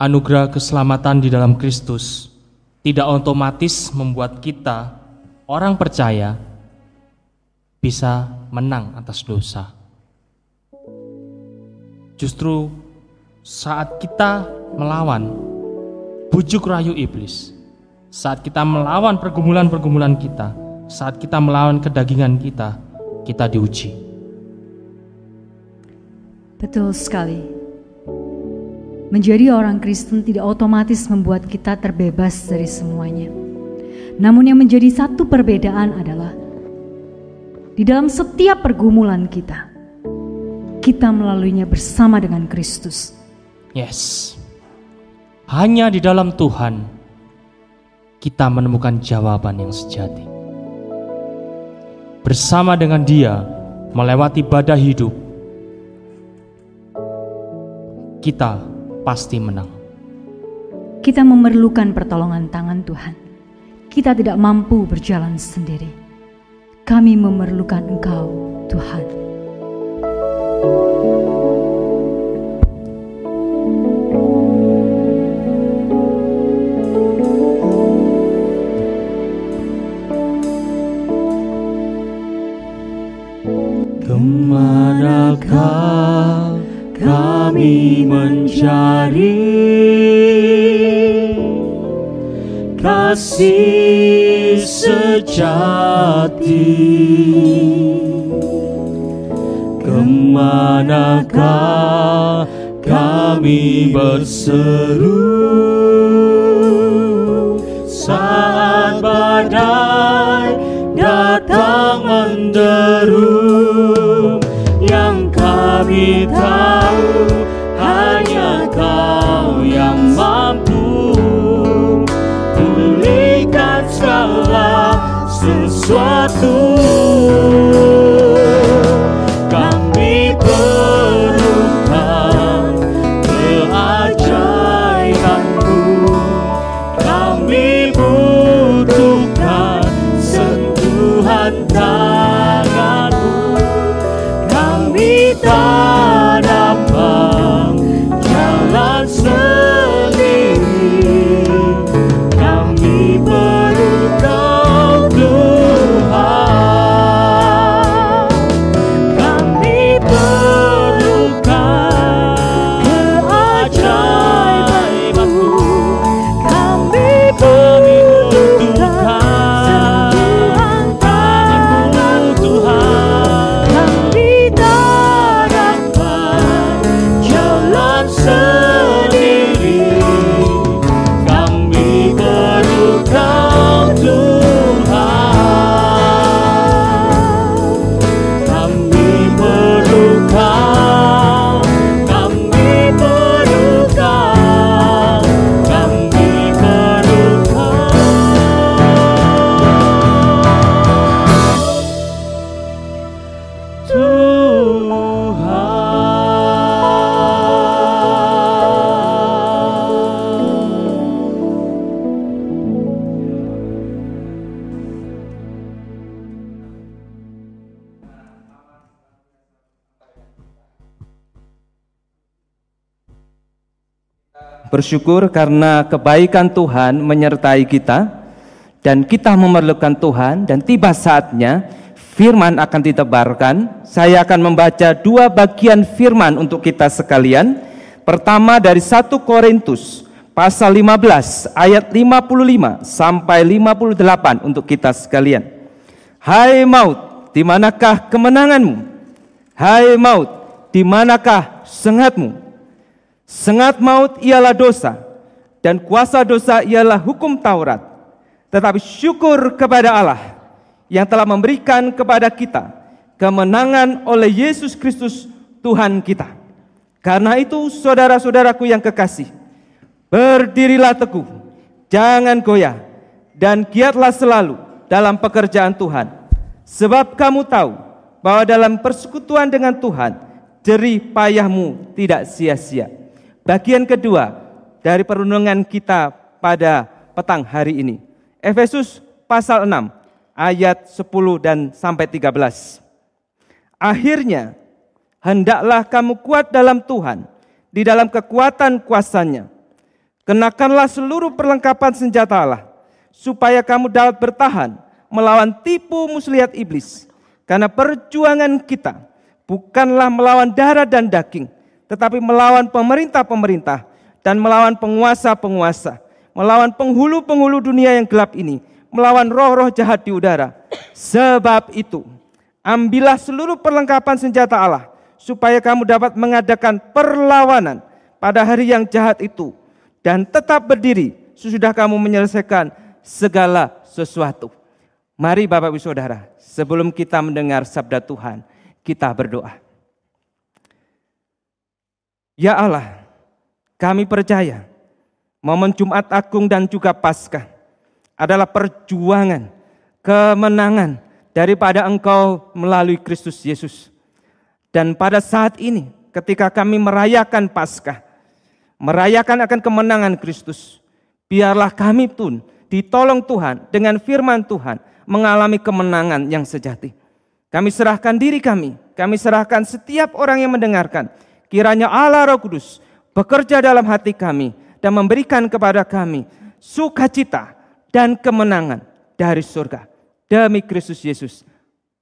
anugerah keselamatan di dalam Kristus tidak otomatis membuat kita, orang percaya, bisa menang atas dosa. Justru saat kita melawan bujuk rayu iblis, saat kita melawan pergumulan-pergumulan kita, saat kita melawan kedagingan kita, kita diuji. Betul sekali. Menjadi orang Kristen tidak otomatis membuat kita terbebas dari semuanya. Namun yang menjadi satu perbedaan adalah di dalam setiap pergumulan kita, kita melaluinya bersama dengan Kristus. Yes. Hanya di dalam Tuhan kita menemukan jawaban yang sejati. Bersama dengan Dia melewati badai hidup, kita pasti menang. Kita memerlukan pertolongan tangan Tuhan. Kita tidak mampu berjalan sendiri. Kami memerlukan Engkau, Tuhan. Ke manakah kami mencari kasih sejati. Ke manakah kami berseru? Saat badai datang menderu sesuatu Bersyukur karena kebaikan Tuhan menyertai kita dan kita memerlukan Tuhan dan tiba saatnya firman akan ditebarkan. Saya akan membaca dua bagian firman untuk kita sekalian. Pertama dari 1 Korintus pasal 15 ayat 55 sampai 58 untuk kita sekalian. Hai maut, di manakah kemenanganmu? Hai maut, di manakah sengatmu? Sengat maut ialah dosa, dan kuasa dosa ialah hukum Taurat. Tetapi syukur kepada Allah yang telah memberikan kepada kita kemenangan oleh Yesus Kristus Tuhan kita. Karena itu saudara-saudaraku yang kekasih, berdirilah teguh, jangan goyah, dan giatlah selalu dalam pekerjaan Tuhan. Sebab kamu tahu bahwa dalam persekutuan dengan Tuhan, jerih payahmu tidak sia-sia. Bagian kedua dari perundungan kita pada petang hari ini. Efesus pasal 6 ayat 10 dan sampai 13. Akhirnya hendaklah kamu kuat dalam Tuhan, di dalam kekuatan kuasanya. Kenakanlah seluruh perlengkapan senjata Allah, supaya kamu dapat bertahan melawan tipu muslihat iblis. Karena perjuangan kita bukanlah melawan darah dan daging, tetapi melawan pemerintah-pemerintah dan melawan penguasa-penguasa, melawan penghulu-penghulu dunia yang gelap ini, melawan roh-roh jahat di udara. Sebab itu, ambillah seluruh perlengkapan senjata Allah, supaya kamu dapat mengadakan perlawanan pada hari yang jahat itu, dan tetap berdiri sesudah kamu menyelesaikan segala sesuatu. Mari Bapak Ibu Saudara, sebelum kita mendengar sabda Tuhan, kita berdoa. Ya Allah, kami percaya momen Jumat Agung dan juga Paskah adalah perjuangan, kemenangan daripada Engkau melalui Kristus Yesus. Dan pada saat ini, ketika kami merayakan Paskah, merayakan akan kemenangan Kristus, biarlah kami pun ditolong Tuhan dengan firman Tuhan, mengalami kemenangan yang sejati. Kami serahkan diri kami, kami serahkan setiap orang yang mendengarkan. Kiranya Allah Roh Kudus bekerja dalam hati kami dan memberikan kepada kami sukacita dan kemenangan dari surga. Demi Kristus Yesus.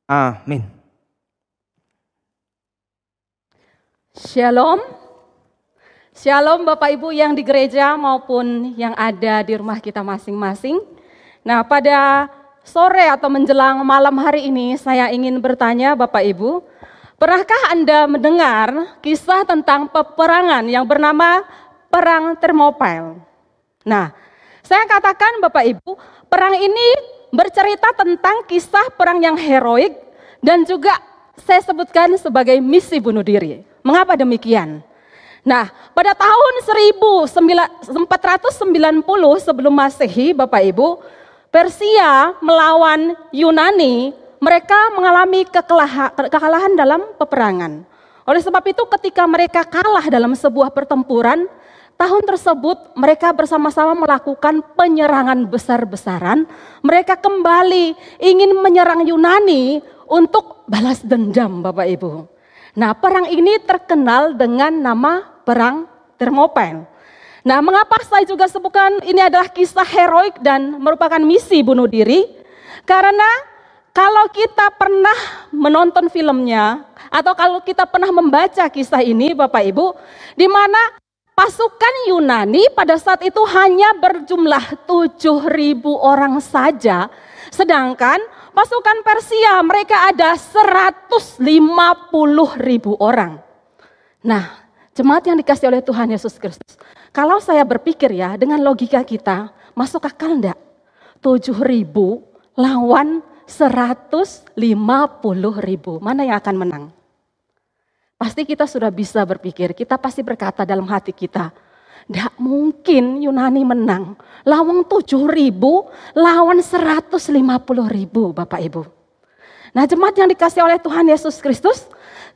Amin. Shalom. Shalom Bapak Ibu yang di gereja maupun yang ada di rumah kita masing-masing. Nah, pada sore atau menjelang malam hari ini saya ingin bertanya Bapak Ibu, pernahkah Anda mendengar kisah tentang peperangan yang bernama Perang Termopil? Nah, saya katakan Bapak Ibu, perang ini bercerita tentang kisah perang yang heroik dan juga saya sebutkan sebagai misi bunuh diri. Mengapa demikian? Nah, pada tahun 1490 sebelum Masehi, Bapak Ibu, Persia melawan Yunani, mereka mengalami kekalahan dalam peperangan. Oleh sebab itu ketika mereka kalah dalam sebuah pertempuran, tahun tersebut mereka bersama-sama melakukan penyerangan besar-besaran. Mereka kembali ingin menyerang Yunani untuk balas dendam Bapak Ibu. Nah perang ini terkenal dengan nama Perang Thermopylae. Nah, mengapa saya juga sebutkan ini adalah kisah heroik dan merupakan misi bunuh diri? Karena kalau kita pernah menonton filmnya atau kalau kita pernah membaca kisah ini Bapak Ibu, di mana pasukan Yunani pada saat itu hanya berjumlah 7.000 orang saja, sedangkan pasukan Persia mereka ada 150.000 orang. Nah, jemaat yang dikasih oleh Tuhan Yesus Kristus, kalau saya berpikir ya dengan logika kita, masuk akal enggak? 7 ribu lawan 150 ribu. Mana yang akan menang? Pasti kita sudah bisa berpikir, kita pasti berkata dalam hati kita, tidak mungkin Yunani menang. Lawan 7 ribu, lawan 150 ribu Bapak Ibu. Nah jemaat yang dikasih oleh Tuhan Yesus Kristus,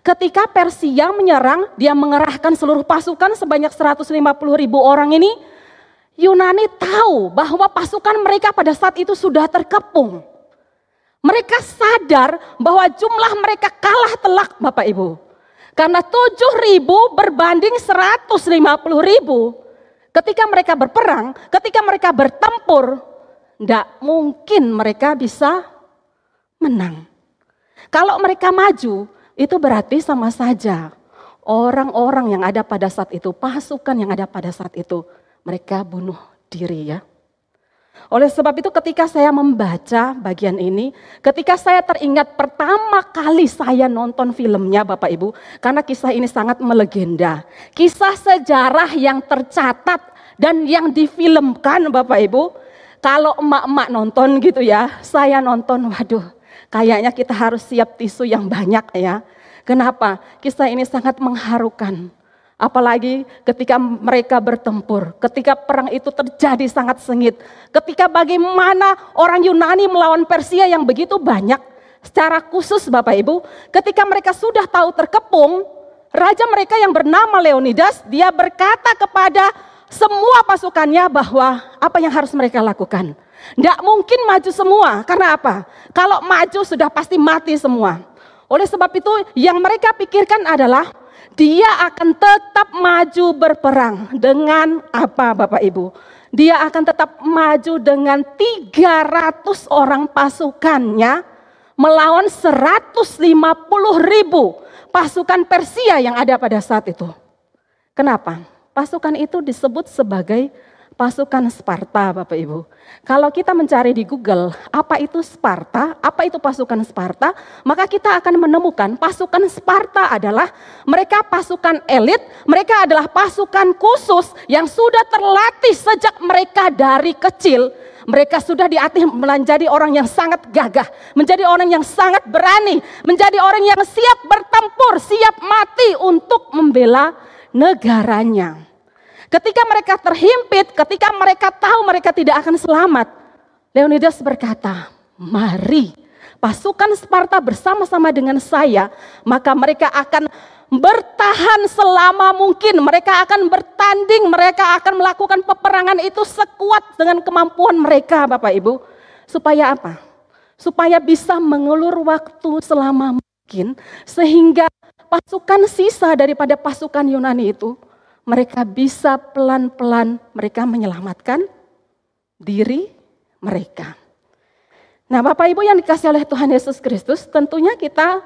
Ketika Persia menyerang, dia mengerahkan seluruh pasukan sebanyak 150 ribu orang ini. Yunani tahu bahwa pasukan mereka pada saat itu sudah terkepung. Mereka sadar bahwa jumlah mereka kalah telak Bapak Ibu. Karena 7 ribu berbanding 150 ribu. Ketika mereka berperang, ketika mereka bertempur, tidak mungkin mereka bisa menang. Kalau mereka maju, itu berarti sama saja orang-orang yang ada pada saat itu, pasukan yang ada pada saat itu, mereka bunuh diri ya. Oleh sebab itu ketika saya membaca bagian ini, ketika saya teringat pertama kali saya nonton filmnya Bapak Ibu, karena kisah ini sangat melegenda. Kisah sejarah yang tercatat dan yang difilmkan Bapak Ibu, kalau emak-emak nonton gitu ya, saya nonton, waduh Kayaknya kita harus siap tisu yang banyak ya. Kenapa? Kisah ini sangat mengharukan. Apalagi ketika mereka bertempur, ketika perang itu terjadi sangat sengit, ketika bagaimana orang Yunani melawan Persia yang begitu banyak, secara khusus Bapak Ibu, ketika mereka sudah tahu terkepung, raja mereka yang bernama Leonidas, dia berkata kepada semua pasukannya bahwa apa yang harus mereka lakukan. Tidak mungkin maju semua, karena apa? Kalau maju sudah pasti mati semua. Oleh sebab itu yang mereka pikirkan adalah Dia akan tetap maju berperang dengan apa Bapak Ibu? Dia akan tetap maju dengan 300 orang pasukannya melawan 150 ribu pasukan Persia yang ada pada saat itu. Kenapa? Pasukan itu disebut sebagai pasukan Sparta, Bapak Ibu. Kalau kita mencari di Google, apa itu Sparta, apa itu pasukan Sparta, maka kita akan menemukan pasukan Sparta adalah mereka pasukan elit, mereka adalah pasukan khusus yang sudah terlatih sejak mereka dari kecil. Mereka sudah dilatih menjadi orang yang sangat gagah, menjadi orang yang sangat berani, menjadi orang yang siap bertempur, siap mati untuk membela negaranya. Ketika mereka terhimpit, ketika mereka tahu mereka tidak akan selamat, Leonidas berkata, "Mari pasukan Sparta bersama-sama dengan saya, maka mereka akan bertahan selama mungkin. Mereka akan bertanding, mereka akan melakukan peperangan itu sekuat dengan kemampuan mereka, Bapak Ibu. Supaya apa? Supaya bisa mengulur waktu selama mungkin sehingga pasukan sisa daripada pasukan Yunani itu mereka bisa pelan-pelan mereka menyelamatkan diri mereka. Nah, Bapak Ibu yang dikasih oleh Tuhan Yesus Kristus, tentunya kita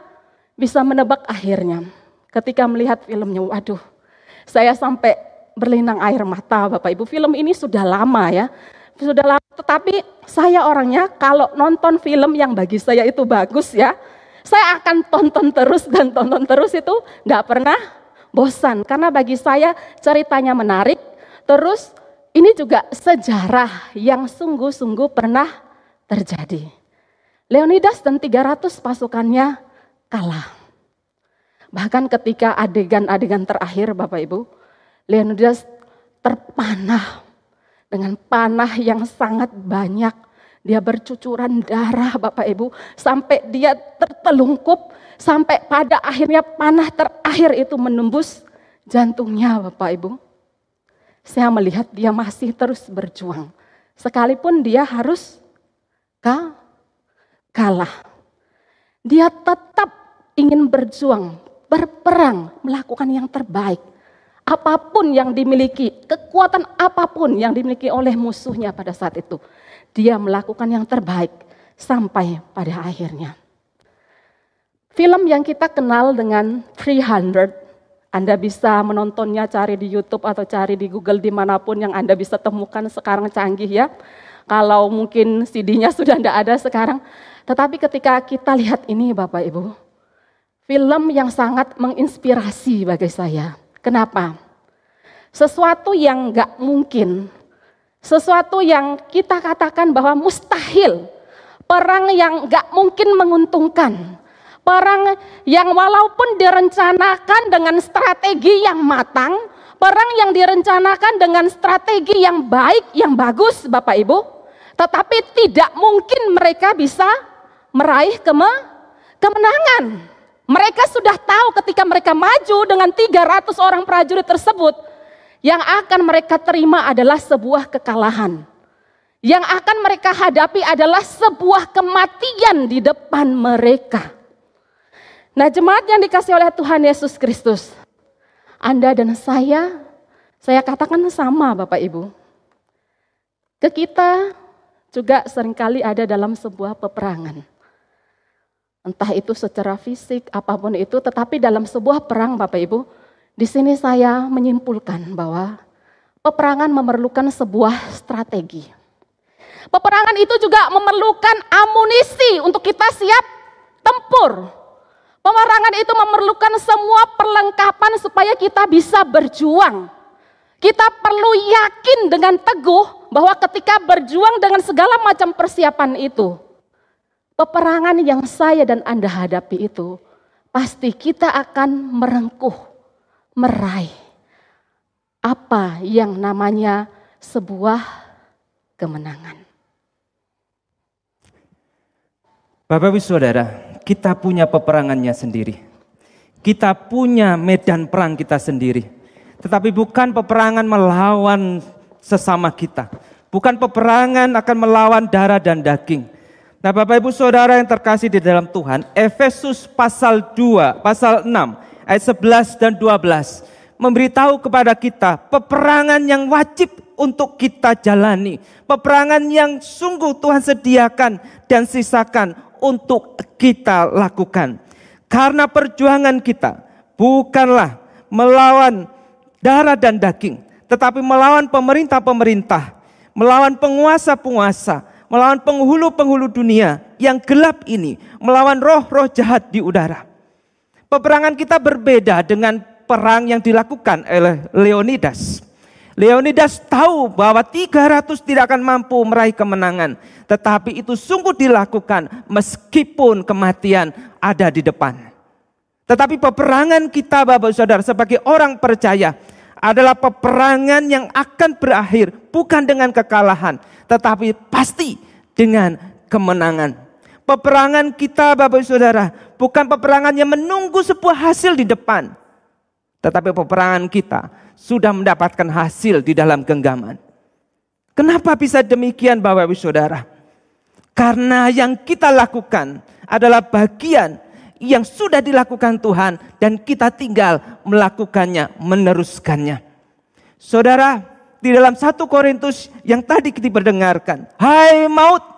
bisa menebak akhirnya. Ketika melihat filmnya, waduh, saya sampai berlinang air mata Bapak Ibu. Film ini sudah lama ya, sudah lama. Tetapi saya orangnya kalau nonton film yang bagi saya itu bagus ya, saya akan tonton terus dan tonton terus itu nggak pernah bosan karena bagi saya ceritanya menarik. Terus ini juga sejarah yang sungguh-sungguh pernah terjadi. Leonidas dan 300 pasukannya kalah. Bahkan ketika adegan-adegan terakhir Bapak Ibu, Leonidas terpanah dengan panah yang sangat banyak. Dia bercucuran darah Bapak Ibu sampai dia tertelungkup Sampai pada akhirnya panah terakhir itu menembus jantungnya Bapak Ibu. Saya melihat dia masih terus berjuang. Sekalipun dia harus kalah. Dia tetap ingin berjuang, berperang, melakukan yang terbaik. Apa pun yang dimiliki, kekuatan apa pun yang dimiliki oleh musuhnya pada saat itu. Dia melakukan yang terbaik sampai pada akhirnya. Film yang kita kenal dengan 300, Anda bisa menontonnya cari di YouTube atau cari di Google di mana pun yang Anda bisa temukan sekarang canggih ya. Kalau mungkin CD-nya sudah tidak ada sekarang. Tetapi ketika kita lihat ini Bapak Ibu, film yang sangat menginspirasi bagi saya. Kenapa? Sesuatu yang nggak mungkin, sesuatu yang kita katakan bahwa mustahil, perang yang nggak mungkin menguntungkan, Perang yang walaupun direncanakan dengan strategi yang matang, perang yang direncanakan dengan strategi yang baik, yang bagus Bapak Ibu, tetapi tidak mungkin mereka bisa meraih keme kemenangan. Mereka sudah tahu ketika mereka maju dengan 300 orang prajurit tersebut, yang akan mereka terima adalah sebuah kekalahan. Yang akan mereka hadapi adalah sebuah kematian di depan mereka. Nah jemaat yang dikasih oleh Tuhan Yesus Kristus, Anda dan saya, saya katakan sama Bapak Ibu. Ke kita juga sering kali ada dalam sebuah peperangan. Entah itu secara fisik, apa pun itu, tetapi dalam sebuah perang Bapak Ibu, di sini saya menyimpulkan bahwa peperangan memerlukan sebuah strategi. Peperangan itu juga memerlukan amunisi untuk kita siap tempur, Pemerangan itu memerlukan semua perlengkapan supaya kita bisa berjuang. Kita perlu yakin dengan teguh bahwa ketika berjuang dengan segala macam persiapan itu, peperangan yang saya dan Anda hadapi itu, pasti kita akan merengkuh, meraih apa yang namanya sebuah kemenangan. Bapak Ibu Saudara, kita punya peperangannya sendiri. Kita punya medan perang kita sendiri. Tetapi bukan peperangan melawan sesama kita. Bukan peperangan akan melawan darah dan daging. Nah Bapak Ibu Saudara yang terkasih di dalam Tuhan, Efesus pasal 2, pasal 6, ayat 11 dan 12 memberitahu kepada kita peperangan yang wajib untuk kita jalani. Peperangan yang sungguh Tuhan sediakan dan sisakan untuk kita lakukan. Karena perjuangan kita bukanlah melawan darah dan daging, tetapi melawan pemerintah-pemerintah, melawan penguasa-penguasa, melawan penghulu-penghulu dunia yang gelap ini, melawan roh-roh jahat di udara. Peperangan kita berbeda dengan perang yang dilakukan oleh Leonidas. Leonidas tahu bahwa 300 tidak akan mampu meraih kemenangan. Tetapi itu sungguh dilakukan meskipun kematian ada di depan. Tetapi peperangan kita Bapak Saudara sebagai orang percaya adalah peperangan yang akan berakhir bukan dengan kekalahan. Tetapi pasti dengan kemenangan. Peperangan kita Bapak Saudara bukan peperangan yang menunggu sebuah hasil di depan. Tetapi peperangan kita sudah mendapatkan hasil di dalam genggaman. Kenapa bisa demikian Bapak Ibu Saudara? Karena yang kita lakukan adalah bagian yang sudah dilakukan Tuhan dan kita tinggal melakukannya, meneruskannya. Saudara, di dalam satu Korintus yang tadi kita berdengarkan, Hai maut,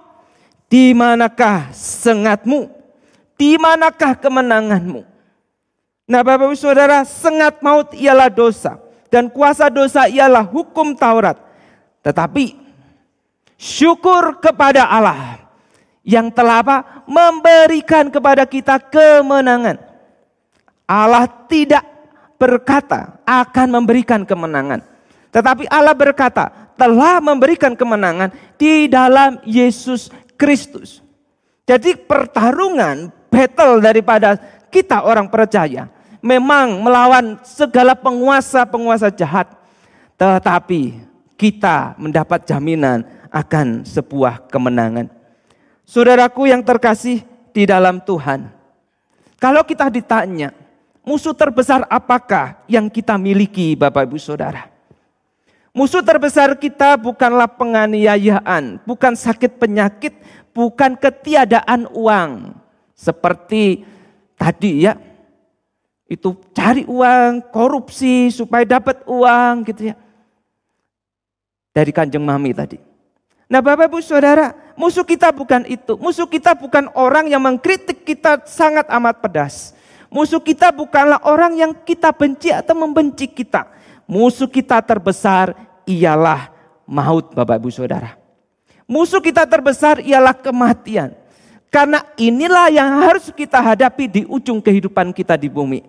di manakah sengatmu? Di manakah kemenanganmu? Nah Bapak Ibu Saudara, sengat maut ialah dosa. Dan kuasa dosa ialah hukum Taurat. Tetapi syukur kepada Allah yang telah apa? Memberikan kepada kita kemenangan. Allah tidak berkata akan memberikan kemenangan. Tetapi Allah berkata telah memberikan kemenangan di dalam Yesus Kristus. Jadi pertarungan battle daripada kita orang percaya memang melawan segala penguasa-penguasa jahat. Tetapi kita mendapat jaminan akan sebuah kemenangan. Saudaraku yang terkasih di dalam Tuhan. Kalau kita ditanya, musuh terbesar apakah yang kita miliki Bapak Ibu Saudara? Musuh terbesar kita bukanlah penganiayaan, bukan sakit penyakit, bukan ketiadaan uang. Seperti tadi ya, itu cari uang, korupsi supaya dapat uang gitu ya. Dari kanjeng mami tadi. Nah Bapak Ibu Saudara, musuh kita bukan itu. Musuh kita bukan orang yang mengkritik kita sangat amat pedas. Musuh kita bukanlah orang yang kita benci atau membenci kita. Musuh kita terbesar ialah maut Bapak Ibu Saudara. Musuh kita terbesar ialah kematian. Karena inilah yang harus kita hadapi di ujung kehidupan kita di bumi.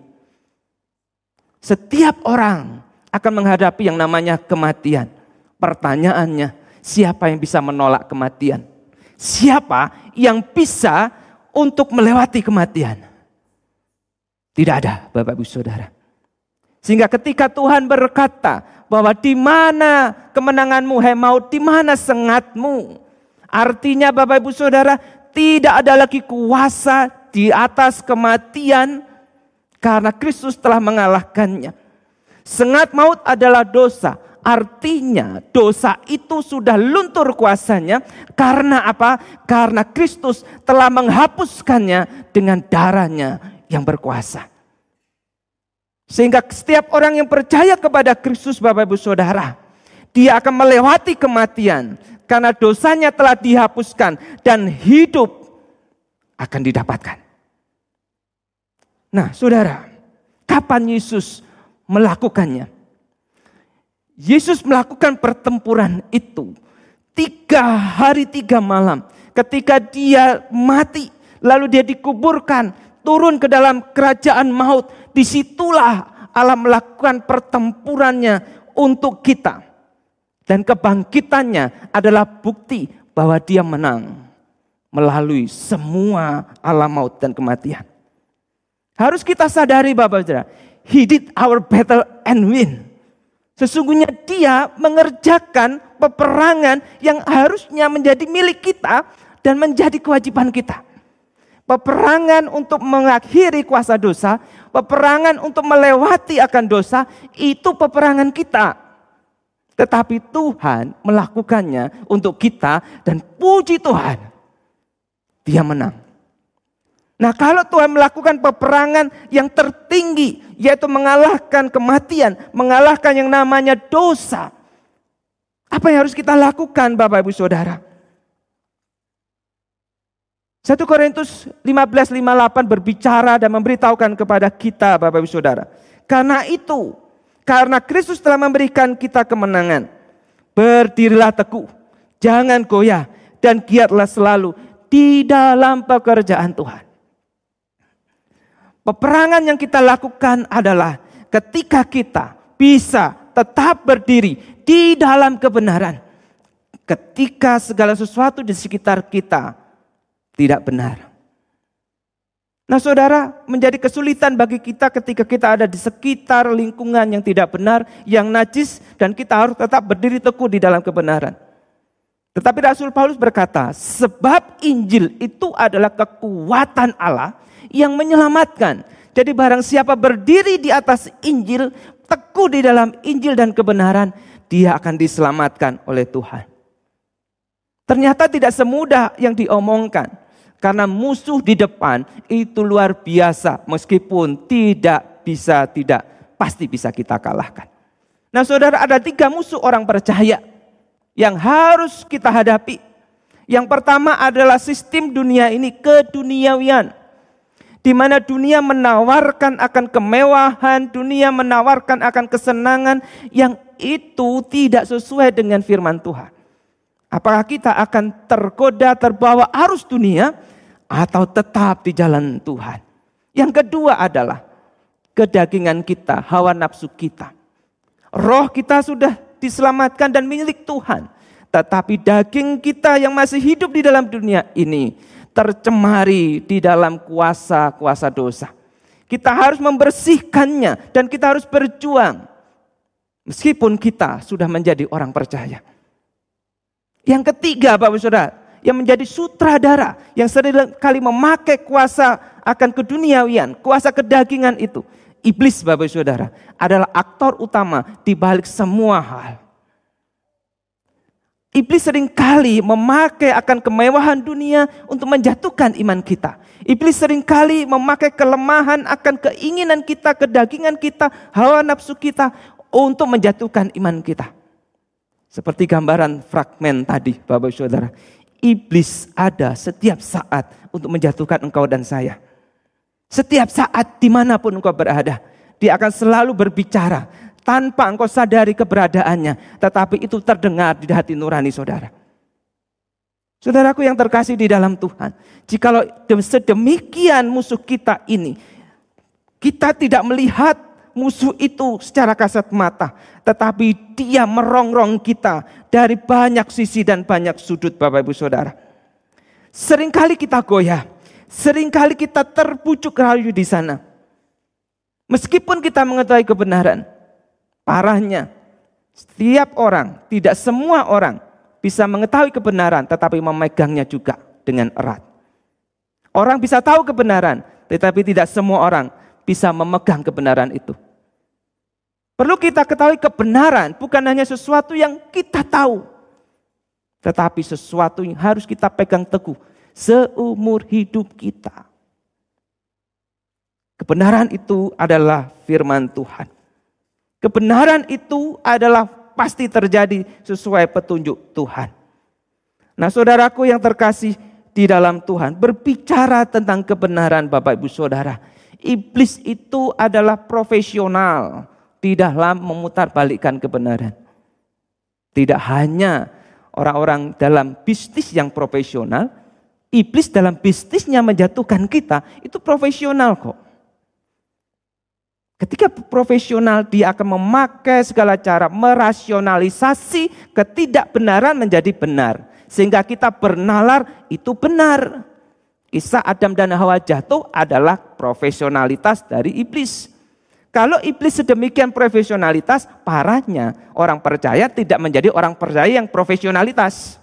Setiap orang akan menghadapi yang namanya kematian. Pertanyaannya, siapa yang bisa menolak kematian? Siapa yang bisa untuk melewati kematian? Tidak ada, Bapak Ibu Saudara. Sehingga ketika Tuhan berkata bahwa di mana kemenanganmu hai maut, di mana sengatmu? Artinya Bapak Ibu Saudara, tidak ada lagi kuasa di atas kematian karena Kristus telah mengalahkannya. Sengat maut adalah dosa. Artinya dosa itu sudah luntur kuasanya karena apa? Karena Kristus telah menghapuskannya dengan darahnya yang berkuasa. Sehingga setiap orang yang percaya kepada Kristus Bapak Ibu Saudara, dia akan melewati kematian karena dosanya telah dihapuskan dan hidup akan didapatkan. Nah, saudara, kapan Yesus melakukannya? Yesus melakukan pertempuran itu tiga hari tiga malam. Ketika dia mati, lalu dia dikuburkan, turun ke dalam kerajaan maut. Di situlah Allah melakukan pertempurannya untuk kita. Dan kebangkitannya adalah bukti bahwa dia menang melalui semua alam maut dan kematian. Harus kita sadari Bapak Saudara, he did our battle and win. Sesungguhnya dia mengerjakan peperangan yang harusnya menjadi milik kita dan menjadi kewajiban kita. Peperangan untuk mengakhiri kuasa dosa, peperangan untuk melewati akan dosa, itu peperangan kita. Tetapi Tuhan melakukannya untuk kita dan puji Tuhan. Dia menang. Nah, kalau Tuhan melakukan peperangan yang tertinggi, yaitu mengalahkan kematian, mengalahkan yang namanya dosa, apa yang harus kita lakukan, Bapak Ibu Saudara? 1 Korintus 15:58 berbicara dan memberitahukan kepada kita Bapak Ibu Saudara. Karena itu, karena Kristus telah memberikan kita kemenangan, berdirilah teguh, jangan goyah dan giatlah selalu di dalam pekerjaan Tuhan. Peperangan yang kita lakukan adalah ketika kita bisa tetap berdiri di dalam kebenaran. Ketika segala sesuatu di sekitar kita tidak benar. Nah saudara, menjadi kesulitan bagi kita ketika kita ada di sekitar lingkungan yang tidak benar, yang najis, dan kita harus tetap berdiri teguh di dalam kebenaran. Tetapi Rasul Paulus berkata, sebab Injil itu adalah kekuatan Allah yang menyelamatkan. Jadi barang siapa berdiri di atas Injil, teguh di dalam Injil dan kebenaran, dia akan diselamatkan oleh Tuhan. Ternyata tidak semudah yang diomongkan. Karena musuh di depan itu luar biasa. Meskipun tidak bisa, tidak pasti bisa kita kalahkan. Nah saudara ada tiga musuh orang percaya yang harus kita hadapi. Yang pertama adalah sistem dunia ini keduniawian di mana dunia menawarkan akan kemewahan, dunia menawarkan akan kesenangan yang itu tidak sesuai dengan firman Tuhan. Apakah kita akan tergoda, terbawa arus dunia atau tetap di jalan Tuhan? Yang kedua adalah kedagingan kita, hawa nafsu kita. Roh kita sudah diselamatkan dan milik Tuhan. Tetapi daging kita yang masih hidup di dalam dunia ini tercemari di dalam kuasa-kuasa dosa. Kita harus membersihkannya dan kita harus berjuang. Meskipun kita sudah menjadi orang percaya. Yang ketiga Bapak Saudara, yang menjadi sutradara, yang sering kali memakai kuasa akan keduniawian, kuasa kedagingan itu. Iblis Bapak Saudara adalah aktor utama di balik semua hal. Iblis sering kali memakai akan kemewahan dunia untuk menjatuhkan iman kita. Iblis sering kali memakai kelemahan akan keinginan kita, kedagingan kita, hawa nafsu kita untuk menjatuhkan iman kita. Seperti gambaran fragmen tadi, Bapak Saudara. Iblis ada setiap saat untuk menjatuhkan engkau dan saya. Setiap saat di mana pun engkau berada. Dia akan selalu berbicara tanpa engkau sadari keberadaannya, tetapi itu terdengar di hati nurani saudara. Saudaraku yang terkasih di dalam Tuhan, jikalau sedemikian musuh kita ini, kita tidak melihat musuh itu secara kasat mata, tetapi dia merongrong kita dari banyak sisi dan banyak sudut Bapak Ibu Saudara. Seringkali kita goyah, sering kali kita terpucuk rayu di sana. Meskipun kita mengetahui kebenaran, Parahnya, setiap orang, tidak semua orang bisa mengetahui kebenaran tetapi memegangnya juga dengan erat. Orang bisa tahu kebenaran, tetapi tidak semua orang bisa memegang kebenaran itu. Perlu kita ketahui kebenaran bukan hanya sesuatu yang kita tahu, tetapi sesuatu yang harus kita pegang teguh seumur hidup kita. Kebenaran itu adalah firman Tuhan. Kebenaran itu adalah pasti terjadi sesuai petunjuk Tuhan. Nah saudaraku yang terkasih di dalam Tuhan, berbicara tentang kebenaran Bapak Ibu Saudara. Iblis itu adalah profesional di dalam memutarbalikkan kebenaran. Tidak hanya orang-orang dalam bisnis yang profesional, iblis dalam bisnisnya menjatuhkan kita, itu profesional kok. Ketika profesional dia akan memakai segala cara merasionalisasi ketidakbenaran menjadi benar. Sehingga kita bernalar itu benar. Kisah Adam dan Hawa jatuh adalah profesionalitas dari iblis. Kalau iblis sedemikian profesionalitas, parahnya orang percaya tidak menjadi orang percaya yang profesionalitas.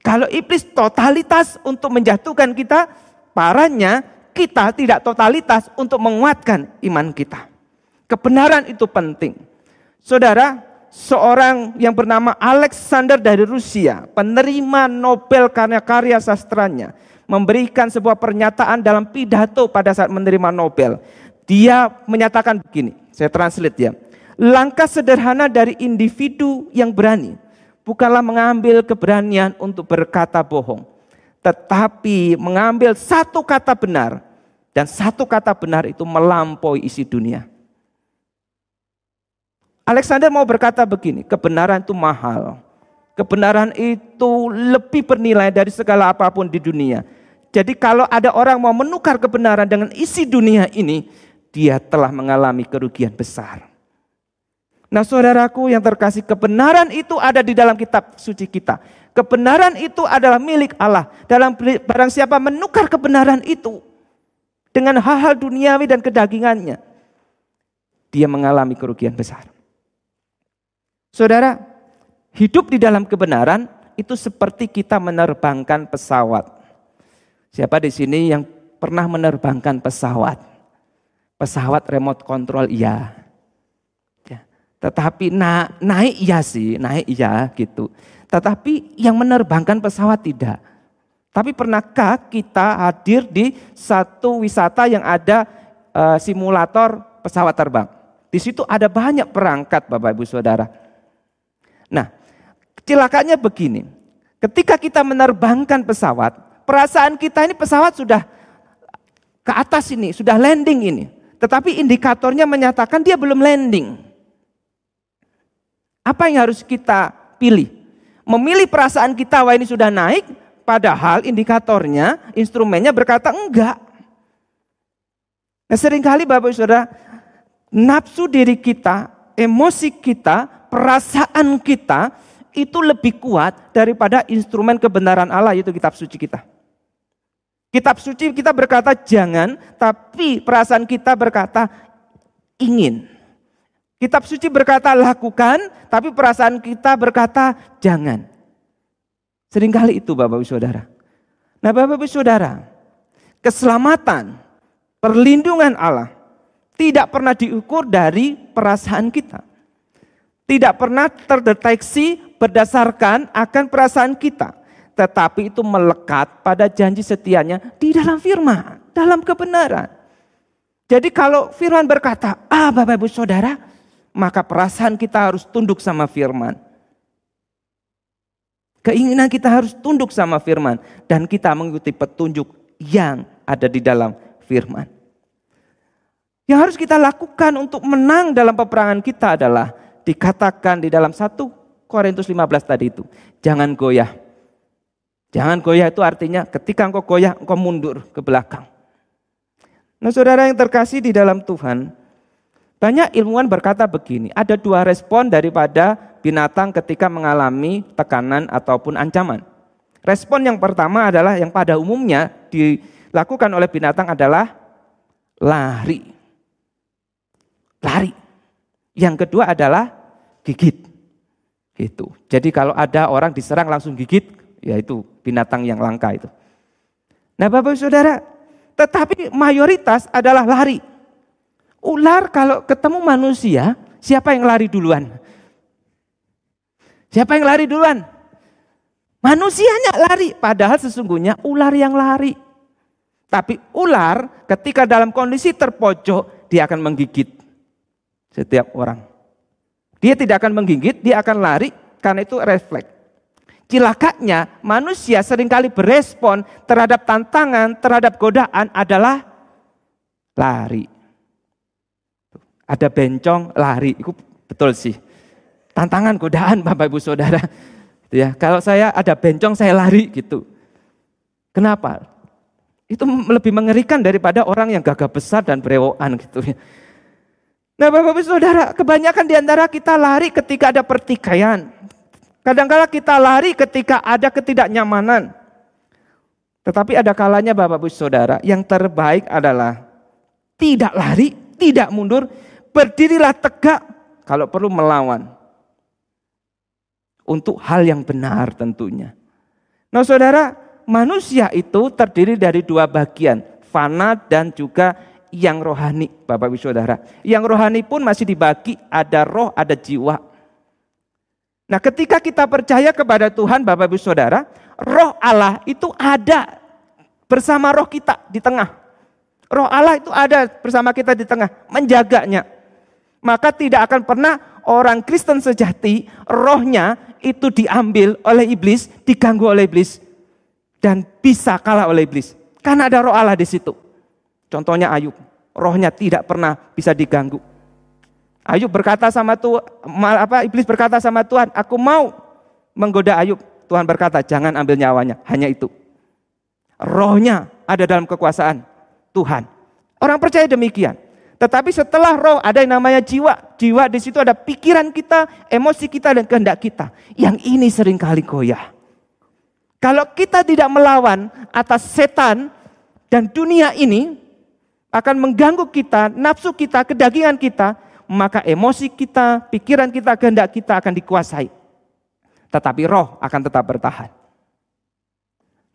Kalau iblis totalitas untuk menjatuhkan kita, parahnya kita tidak totalitas untuk menguatkan iman kita. Kebenaran itu penting. Saudara, seorang yang bernama Alexander dari Rusia, penerima Nobel karya karya sastranya, memberikan sebuah pernyataan dalam pidato pada saat menerima Nobel. Dia menyatakan begini, saya translate ya. Langkah sederhana dari individu yang berani bukanlah mengambil keberanian untuk berkata bohong, tetapi mengambil satu kata benar dan satu kata benar itu melampaui isi dunia. Alexander mau berkata begini, kebenaran itu mahal. Kebenaran itu lebih bernilai dari segala apa pun di dunia. Jadi kalau ada orang mau menukar kebenaran dengan isi dunia ini, dia telah mengalami kerugian besar. Nah saudaraku yang terkasih, kebenaran itu ada di dalam kitab suci kita. Kebenaran itu adalah milik Allah. Dalam barang siapa menukar kebenaran itu dengan hal-hal duniawi dan kedagingannya, dia mengalami kerugian besar. Saudara, hidup di dalam kebenaran itu seperti kita menerbangkan pesawat. Siapa di sini yang pernah menerbangkan pesawat? Pesawat remote control iya. Ya. Tetapi na naik iya sih, naik iya gitu. Tetapi yang menerbangkan pesawat tidak. Tapi pernahkah kita hadir di satu wisata yang ada uh, simulator pesawat terbang? Di situ ada banyak perangkat Bapak Ibu Saudara. Nah, celakanya begini. Ketika kita menerbangkan pesawat, perasaan kita ini pesawat sudah ke atas ini, sudah landing ini. Tetapi indikatornya menyatakan dia belum landing. Apa yang harus kita pilih? Memilih perasaan kita wah ini sudah naik, padahal indikatornya, instrumennya berkata enggak. Nah sering kali Bapak Saudara, nafsu diri kita, emosi kita, perasaan kita, itu lebih kuat daripada instrumen kebenaran Allah, yaitu kitab suci kita. Kitab suci kita berkata jangan, tapi perasaan kita berkata ingin. Kitab suci berkata lakukan, tapi perasaan kita berkata jangan. Seringkali itu Bapak Ibu Saudara. Nah Bapak Ibu Saudara, keselamatan, perlindungan Allah tidak pernah diukur dari perasaan kita. Tidak pernah terdeteksi berdasarkan akan perasaan kita tetapi itu melekat pada janji setianya di dalam firman, dalam kebenaran. Jadi kalau firman berkata, ah Bapak Ibu Saudara, maka perasaan kita harus tunduk sama firman. Keinginan kita harus tunduk sama firman dan kita mengikuti petunjuk yang ada di dalam firman. Yang harus kita lakukan untuk menang dalam peperangan kita adalah dikatakan di dalam 1 Korintus 15 tadi itu. Jangan goyah Jangan goyah itu artinya ketika engkau goyah engkau mundur ke belakang. Nah saudara yang terkasih di dalam Tuhan, banyak ilmuwan berkata begini, ada dua respon daripada binatang ketika mengalami tekanan ataupun ancaman. Respon yang pertama adalah yang pada umumnya dilakukan oleh binatang adalah lari. Lari. Yang kedua adalah gigit. Gitu. Jadi kalau ada orang diserang langsung gigit, yaitu binatang yang langka itu. Nah Bapak Saudara, tetapi mayoritas adalah lari. Ular kalau ketemu manusia, siapa yang lari duluan? Siapa yang lari duluan? Manusianya lari, padahal sesungguhnya ular yang lari. Tapi ular ketika dalam kondisi terpojok, dia akan menggigit setiap orang. Dia tidak akan menggigit, dia akan lari karena itu refleks. Cilakanya manusia sering kali berespon terhadap tantangan, terhadap godaan adalah lari. Ada bencong, lari. Itu betul sih. Tantangan, godaan Bapak Ibu Saudara. Ya, kalau saya ada bencong saya lari gitu. Kenapa? Itu lebih mengerikan daripada orang yang gagah besar dan berewokan gitu ya. Nah Bapak Ibu Saudara, kebanyakan di antara kita lari ketika ada pertikaian. Kadang-kala kita lari ketika ada ketidaknyamanan. Tetapi ada kalanya Bapak Ibu Saudara, yang terbaik adalah tidak lari, tidak mundur, berdirilah tegak kalau perlu melawan. Untuk hal yang benar tentunya. Nah saudara, manusia itu terdiri dari dua bagian, fana dan juga yang rohani, Bapak Ibu Saudara. Yang rohani pun masih dibagi, ada roh, ada jiwa. Nah ketika kita percaya kepada Tuhan Bapak Ibu Saudara, roh Allah itu ada bersama roh kita di tengah. Roh Allah itu ada bersama kita di tengah, menjaganya. Maka tidak akan pernah orang Kristen sejati, rohnya itu diambil oleh iblis, diganggu oleh iblis. Dan bisa kalah oleh iblis. Karena ada roh Allah di situ. Contohnya Ayub, rohnya tidak pernah bisa diganggu. Ayub berkata sama Tuhan, apa iblis berkata sama Tuhan, aku mau menggoda Ayub. Tuhan berkata, jangan ambil nyawanya, hanya itu. Rohnya ada dalam kekuasaan Tuhan. Orang percaya demikian. Tetapi setelah roh ada yang namanya jiwa. Jiwa di situ ada pikiran kita, emosi kita dan kehendak kita. Yang ini sering kali goyah. Kalau kita tidak melawan atas setan dan dunia ini akan mengganggu kita, nafsu kita, kedagingan kita, maka emosi kita, pikiran kita, kehendak kita akan dikuasai. Tetapi roh akan tetap bertahan.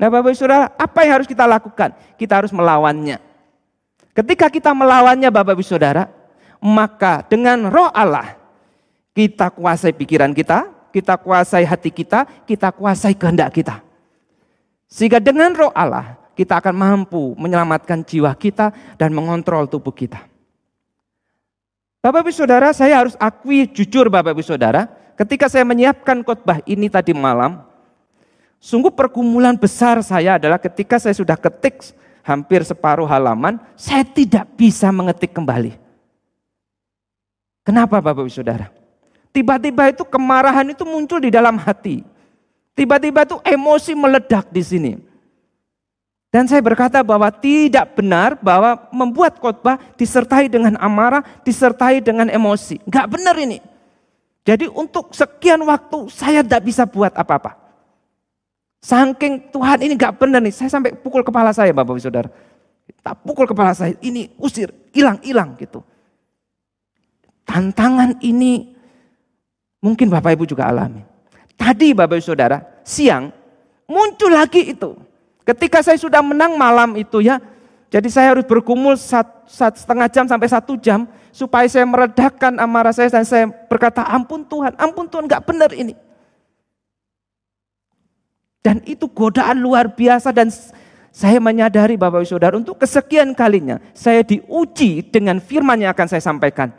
Nah Bapak Ibu Saudara, apa yang harus kita lakukan? Kita harus melawannya. Ketika kita melawannya Bapak Ibu Saudara, maka dengan roh Allah, kita kuasai pikiran kita, kita kuasai hati kita, kita kuasai kehendak kita. Sehingga dengan roh Allah, kita akan mampu menyelamatkan jiwa kita dan mengontrol tubuh kita. Bapak Ibu Saudara, saya harus akui jujur Bapak Ibu Saudara, ketika saya menyiapkan khotbah ini tadi malam, sungguh pergumulan besar saya adalah ketika saya sudah ketik hampir separuh halaman, saya tidak bisa mengetik kembali. Kenapa Bapak Ibu Saudara? Tiba-tiba itu kemarahan itu muncul di dalam hati. Tiba-tiba itu emosi meledak di sini. Dan saya berkata bahwa tidak benar bahwa membuat khotbah disertai dengan amarah, disertai dengan emosi. Enggak benar ini. Jadi untuk sekian waktu saya tidak bisa buat apa-apa. Saking Tuhan ini enggak benar nih, saya sampai pukul kepala saya Bapak Ibu Saudara. Tak pukul kepala saya, ini usir, hilang, hilang gitu. Tantangan ini mungkin Bapak Ibu juga alami. Tadi Bapak Ibu Saudara, siang muncul lagi itu Ketika saya sudah menang malam itu ya, jadi saya harus sat, setengah jam sampai satu jam supaya saya meredakan amarah saya dan saya berkata ampun Tuhan, ampun Tuhan nggak benar ini. Dan itu godaan luar biasa dan saya menyadari Bapak Ibu Saudara untuk kesekian kalinya saya diuji dengan firman yang akan saya sampaikan.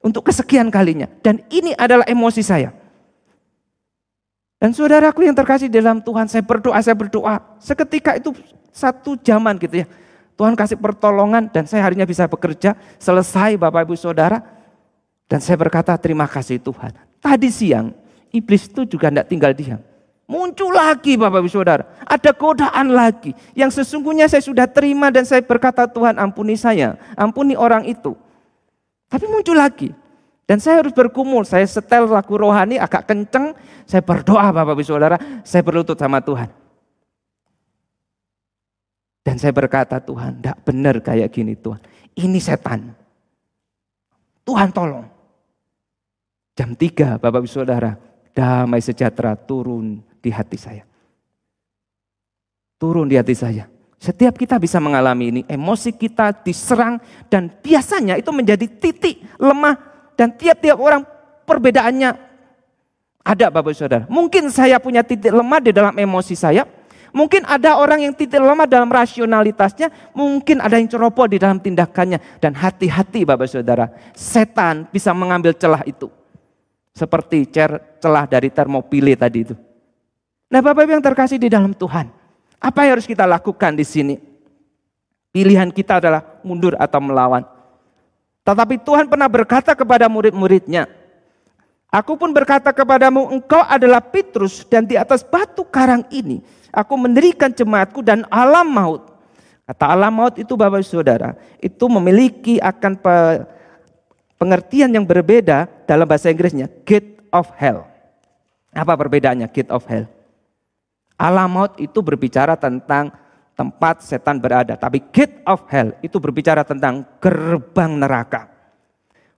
Untuk kesekian kalinya. Dan ini adalah emosi saya. Dan saudaraku yang terkasih dalam Tuhan, saya berdoa, saya berdoa. Seketika itu satu zaman gitu ya. Tuhan kasih pertolongan dan saya harinya bisa bekerja. Selesai Bapak Ibu Saudara. Dan saya berkata terima kasih Tuhan. Tadi siang iblis itu juga tidak tinggal diam. Muncul lagi Bapak Ibu Saudara. Ada godaan lagi. Yang sesungguhnya saya sudah terima dan saya berkata Tuhan ampuni saya. Ampuni orang itu. Tapi muncul lagi. Dan saya harus berkumul, saya setel lagu rohani agak kenceng, saya berdoa Bapak Ibu Saudara, saya berlutut sama Tuhan. Dan saya berkata Tuhan, tidak benar kayak gini Tuhan. Ini setan. Tuhan tolong. Jam 3 Bapak Ibu Saudara, damai sejahtera turun di hati saya. Turun di hati saya. Setiap kita bisa mengalami ini, emosi kita diserang dan biasanya itu menjadi titik lemah dan tiap-tiap orang perbedaannya ada Bapak Saudara. Mungkin saya punya titik lemah di dalam emosi saya. Mungkin ada orang yang titik lemah dalam rasionalitasnya. Mungkin ada yang ceroboh di dalam tindakannya. Dan hati-hati Bapak Saudara. Setan bisa mengambil celah itu. Seperti celah dari termopile tadi itu. Nah Bapak Ibu yang terkasih di dalam Tuhan. Apa yang harus kita lakukan di sini? Pilihan kita adalah mundur atau melawan. Tetapi Tuhan pernah berkata kepada murid-muridnya, Aku pun berkata kepadamu, engkau adalah Petrus dan di atas batu karang ini aku mendirikan jemaatku dan alam maut. Kata alam maut itu Bapak Saudara, itu memiliki akan pengertian yang berbeda dalam bahasa Inggrisnya, gate of hell. Apa perbedaannya gate of hell? Alam maut itu berbicara tentang tempat setan berada. Tapi gate of hell itu berbicara tentang gerbang neraka.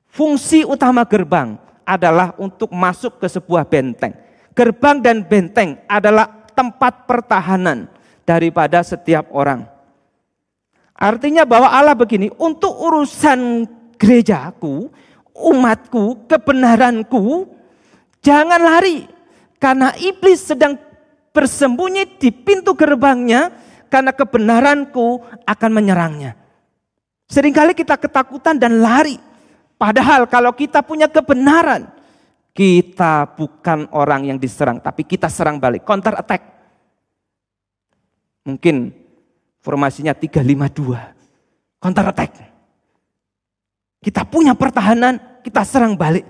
Fungsi utama gerbang adalah untuk masuk ke sebuah benteng. Gerbang dan benteng adalah tempat pertahanan daripada setiap orang. Artinya bahwa Allah begini, untuk urusan gerejaku, umatku, kebenaranku, jangan lari. Karena iblis sedang bersembunyi di pintu gerbangnya karena kebenaranku akan menyerangnya. Seringkali kita ketakutan dan lari. Padahal kalau kita punya kebenaran, kita bukan orang yang diserang, tapi kita serang balik, counter attack. Mungkin formasinya 352, counter attack. Kita punya pertahanan, kita serang balik.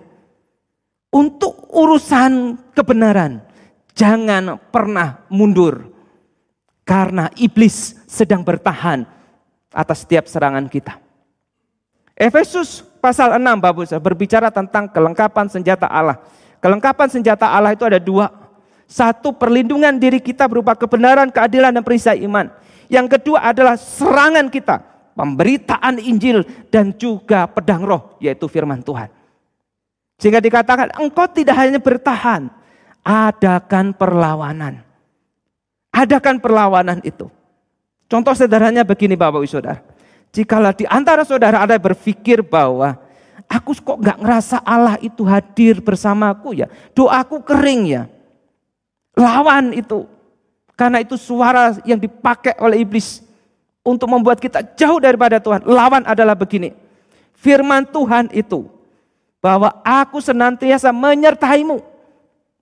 Untuk urusan kebenaran, jangan pernah mundur. Karena iblis sedang bertahan atas setiap serangan kita. Efesus pasal 6 Bapak berbicara tentang kelengkapan senjata Allah. Kelengkapan senjata Allah itu ada dua. Satu perlindungan diri kita berupa kebenaran, keadilan, dan perisai iman. Yang kedua adalah serangan kita, pemberitaan Injil dan juga pedang roh yaitu firman Tuhan. Sehingga dikatakan engkau tidak hanya bertahan, adakan perlawanan. Adakan perlawanan itu. Contoh sederhananya begini Bapak Ibu Saudara. Jikalau di antara saudara ada berpikir bahwa aku kok nggak ngerasa Allah itu hadir bersamaku ya. Doaku kering ya. Lawan itu. Karena itu suara yang dipakai oleh iblis untuk membuat kita jauh daripada Tuhan. Lawan adalah begini. Firman Tuhan itu bahwa aku senantiasa menyertaimu.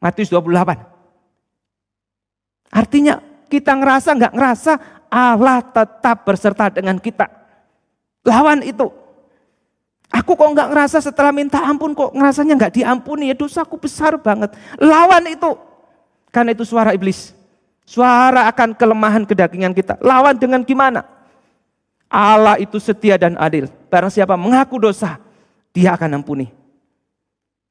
Matius 28. Artinya kita ngerasa nggak ngerasa Allah tetap berserta dengan kita. Lawan itu. Aku kok nggak ngerasa setelah minta ampun kok ngerasanya nggak diampuni ya dosaku besar banget. Lawan itu. Karena itu suara iblis. Suara akan kelemahan kedagingan kita. Lawan dengan gimana? Allah itu setia dan adil. Barang siapa mengaku dosa, dia akan ampuni.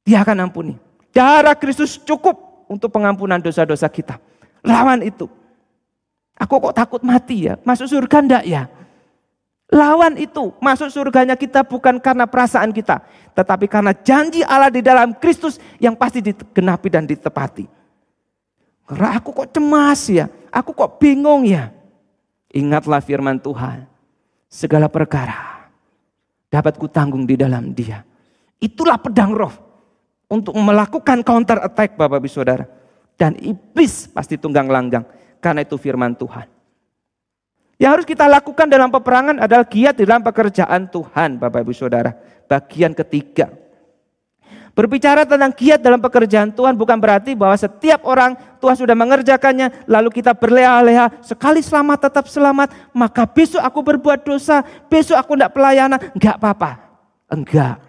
Dia akan ampuni. Darah Kristus cukup untuk pengampunan dosa-dosa kita. Lawan itu. Aku kok takut mati ya? Masuk surga enggak ya? Lawan itu. Masuk surganya kita bukan karena perasaan kita. Tetapi karena janji Allah di dalam Kristus yang pasti digenapi dan ditepati. Karena aku kok cemas ya? Aku kok bingung ya? Ingatlah firman Tuhan. Segala perkara dapat kutanggung di dalam dia. Itulah pedang roh untuk melakukan counter attack Bapak Ibu Saudara. Dan iblis pasti tunggang langgang karena itu firman Tuhan. Yang harus kita lakukan dalam peperangan adalah giat di dalam pekerjaan Tuhan Bapak Ibu Saudara. Bagian ketiga. Berbicara tentang giat dalam pekerjaan Tuhan bukan berarti bahwa setiap orang Tuhan sudah mengerjakannya lalu kita berleha-leha sekali selamat tetap selamat maka besok aku berbuat dosa besok aku tidak pelayanan enggak apa-apa enggak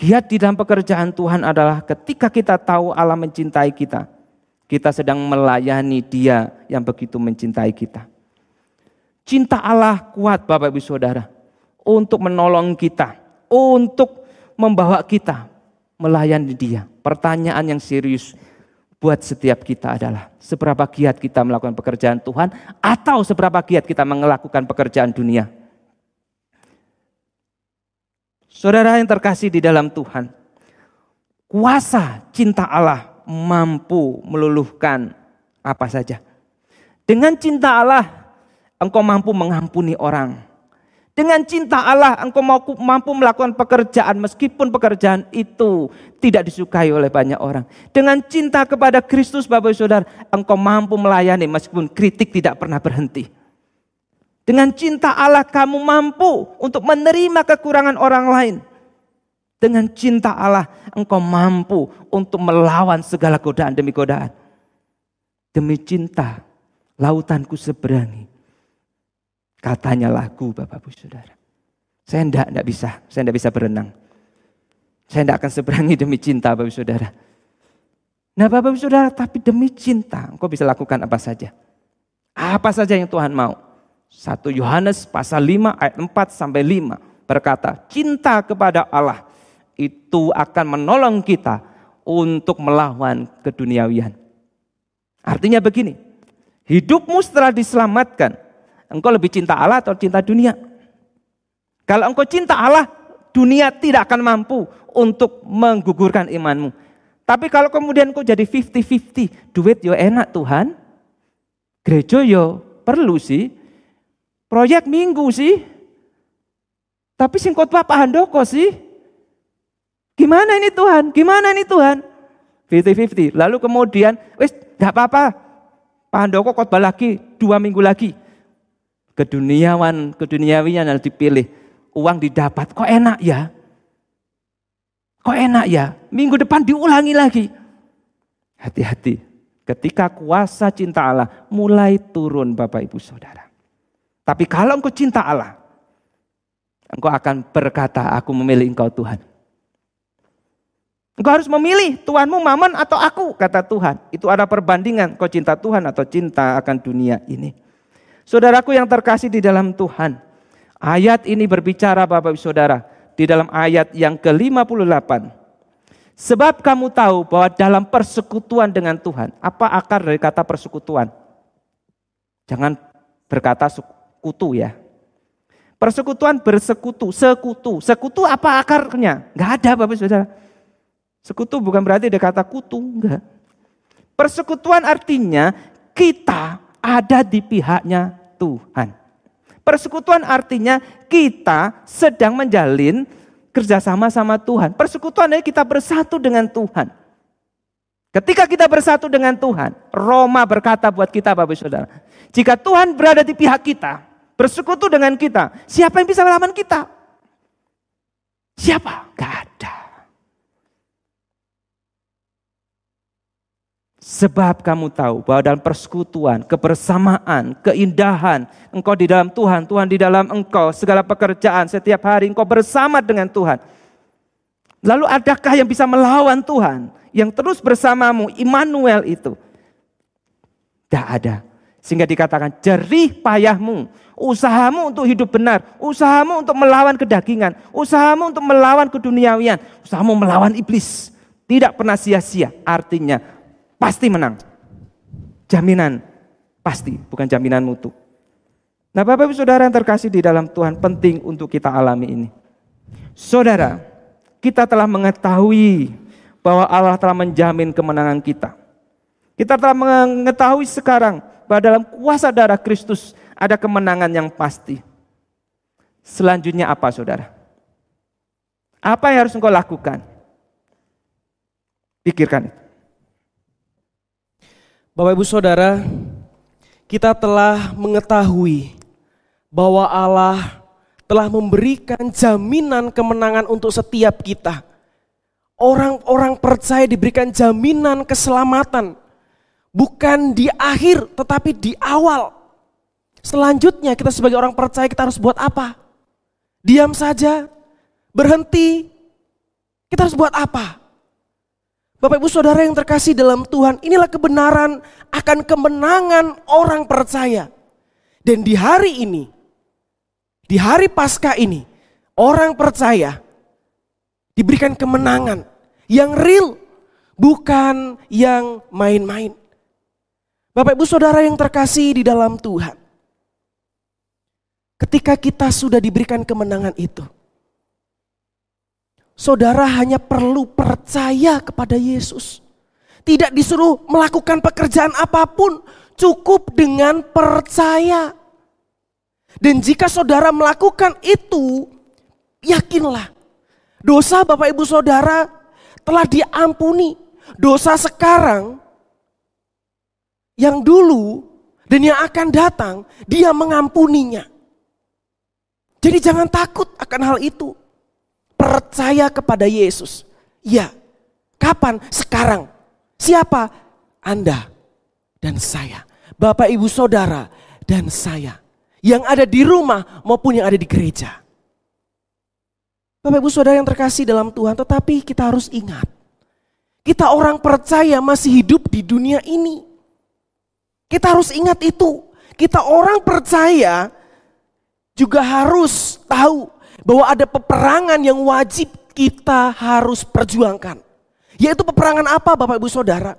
Giat di dalam pekerjaan Tuhan adalah ketika kita tahu Allah mencintai kita, kita sedang melayani Dia yang begitu mencintai kita. Cinta Allah kuat Bapak Ibu Saudara untuk menolong kita, untuk membawa kita melayani Dia. Pertanyaan yang serius buat setiap kita adalah seberapa giat kita melakukan pekerjaan Tuhan atau seberapa giat kita melakukan pekerjaan dunia. Saudara yang terkasih di dalam Tuhan, kuasa cinta Allah mampu meluluhkan apa saja. Dengan cinta Allah, engkau mampu mengampuni orang. Dengan cinta Allah, engkau mampu melakukan pekerjaan meskipun pekerjaan itu tidak disukai oleh banyak orang. Dengan cinta kepada Kristus, Bapak Saudara, engkau mampu melayani meskipun kritik tidak pernah berhenti. Dengan cinta Allah kamu mampu untuk menerima kekurangan orang lain. Dengan cinta Allah engkau mampu untuk melawan segala godaan demi godaan. Demi cinta lautanku seberangi. Katanya lagu Bapak Ibu Saudara. Saya enggak, enggak bisa, saya enggak bisa berenang. Saya enggak akan seberangi demi cinta Bapak Ibu Saudara. Nah Bapak Ibu Saudara, tapi demi cinta engkau bisa lakukan apa saja. Apa saja yang Tuhan mau. 1 Yohanes pasal 5 ayat 4 sampai 5 berkata, cinta kepada Allah itu akan menolong kita untuk melawan keduniawian. Artinya begini, hidupmu setelah diselamatkan, engkau lebih cinta Allah atau cinta dunia? Kalau engkau cinta Allah, dunia tidak akan mampu untuk menggugurkan imanmu. Tapi kalau kemudian engkau jadi 50-50, duit yo enak Tuhan, gereja yo perlu sih, Proyek minggu sih. Tapi sing khotbah Pak Handoko sih. Gimana ini Tuhan? Gimana ini Tuhan? 50-50. Lalu kemudian, wis gak apa-apa. Pak Handoko khotbah lagi dua minggu lagi. Keduniawan, keduniawian yang dipilih. Uang didapat, kok enak ya? Kok enak ya? Minggu depan diulangi lagi. Hati-hati. Ketika kuasa cinta Allah mulai turun Bapak Ibu Saudara. Tapi kalau engkau cinta Allah, engkau akan berkata, aku memilih engkau Tuhan. Engkau harus memilih Tuhanmu maman atau aku, kata Tuhan. Itu ada perbandingan, kau cinta Tuhan atau cinta akan dunia ini. Saudaraku yang terkasih di dalam Tuhan. Ayat ini berbicara Bapak Saudara. Di dalam ayat yang ke-58. Sebab kamu tahu bahwa dalam persekutuan dengan Tuhan. Apa akar dari kata persekutuan? Jangan berkata sekutu ya. Persekutuan bersekutu, sekutu. Sekutu apa akarnya? Gak ada Bapak Saudara. Sekutu bukan berarti ada kata kutu, enggak. Persekutuan artinya kita ada di pihaknya Tuhan. Persekutuan artinya kita sedang menjalin kerjasama sama Tuhan. Persekutuan adalah kita bersatu dengan Tuhan. Ketika kita bersatu dengan Tuhan, Roma berkata buat kita Bapak Saudara, jika Tuhan berada di pihak kita, bersekutu dengan kita, siapa yang bisa melawan kita? Siapa? Gak ada. Sebab kamu tahu bahwa dalam persekutuan, kebersamaan, keindahan, engkau di dalam Tuhan, Tuhan di dalam engkau, segala pekerjaan, setiap hari engkau bersama dengan Tuhan. Lalu adakah yang bisa melawan Tuhan? Yang terus bersamamu, Immanuel itu. Tidak ada. Sehingga dikatakan jerih payahmu, usahamu untuk hidup benar, usahamu untuk melawan kedagingan, usahamu untuk melawan keduniawian, usahamu melawan iblis. Tidak pernah sia-sia. Artinya pasti menang. Jaminan pasti, bukan jaminan mutu. Nah Bapak Ibu Saudara yang terkasih di dalam Tuhan penting untuk kita alami ini. Saudara, kita telah mengetahui bahwa Allah telah menjamin kemenangan kita. Kita telah mengetahui sekarang bahwa dalam kuasa darah Kristus ada kemenangan yang pasti. Selanjutnya apa saudara? Apa yang harus engkau lakukan? Pikirkan. Bapak Ibu Saudara, kita telah mengetahui bahwa Allah telah memberikan jaminan kemenangan untuk setiap kita. Orang-orang percaya diberikan jaminan keselamatan, bukan di akhir tetapi di awal. Selanjutnya kita sebagai orang percaya kita harus buat apa? Diam saja, berhenti. Kita harus buat apa? Bapak Ibu Saudara yang terkasih dalam Tuhan, inilah kebenaran akan kemenangan orang percaya. Dan di hari ini, di hari Paskah ini, orang percaya diberikan kemenangan yang real, bukan yang main-main. Bapak Ibu Saudara yang terkasih di dalam Tuhan. Ketika kita sudah diberikan kemenangan itu, Saudara hanya perlu percaya kepada Yesus. Tidak disuruh melakukan pekerjaan apa pun, cukup dengan percaya. Dan jika saudara melakukan itu, yakinlah dosa Bapak Ibu Saudara telah diampuni. Dosa sekarang yang dulu dan yang akan datang, dia mengampuninya. Jadi jangan takut akan hal itu percaya kepada Yesus. Ya, kapan? Sekarang. Siapa? Anda dan saya. Bapak, ibu, saudara, dan saya. Yang ada di rumah maupun yang ada di gereja. Bapak, ibu, saudara yang terkasih dalam Tuhan, tetapi kita harus ingat. Kita orang percaya masih hidup di dunia ini. Kita harus ingat itu. Kita orang percaya juga harus tahu bahwa ada peperangan yang wajib kita harus perjuangkan. Yaitu peperangan apa Bapak Ibu Saudara?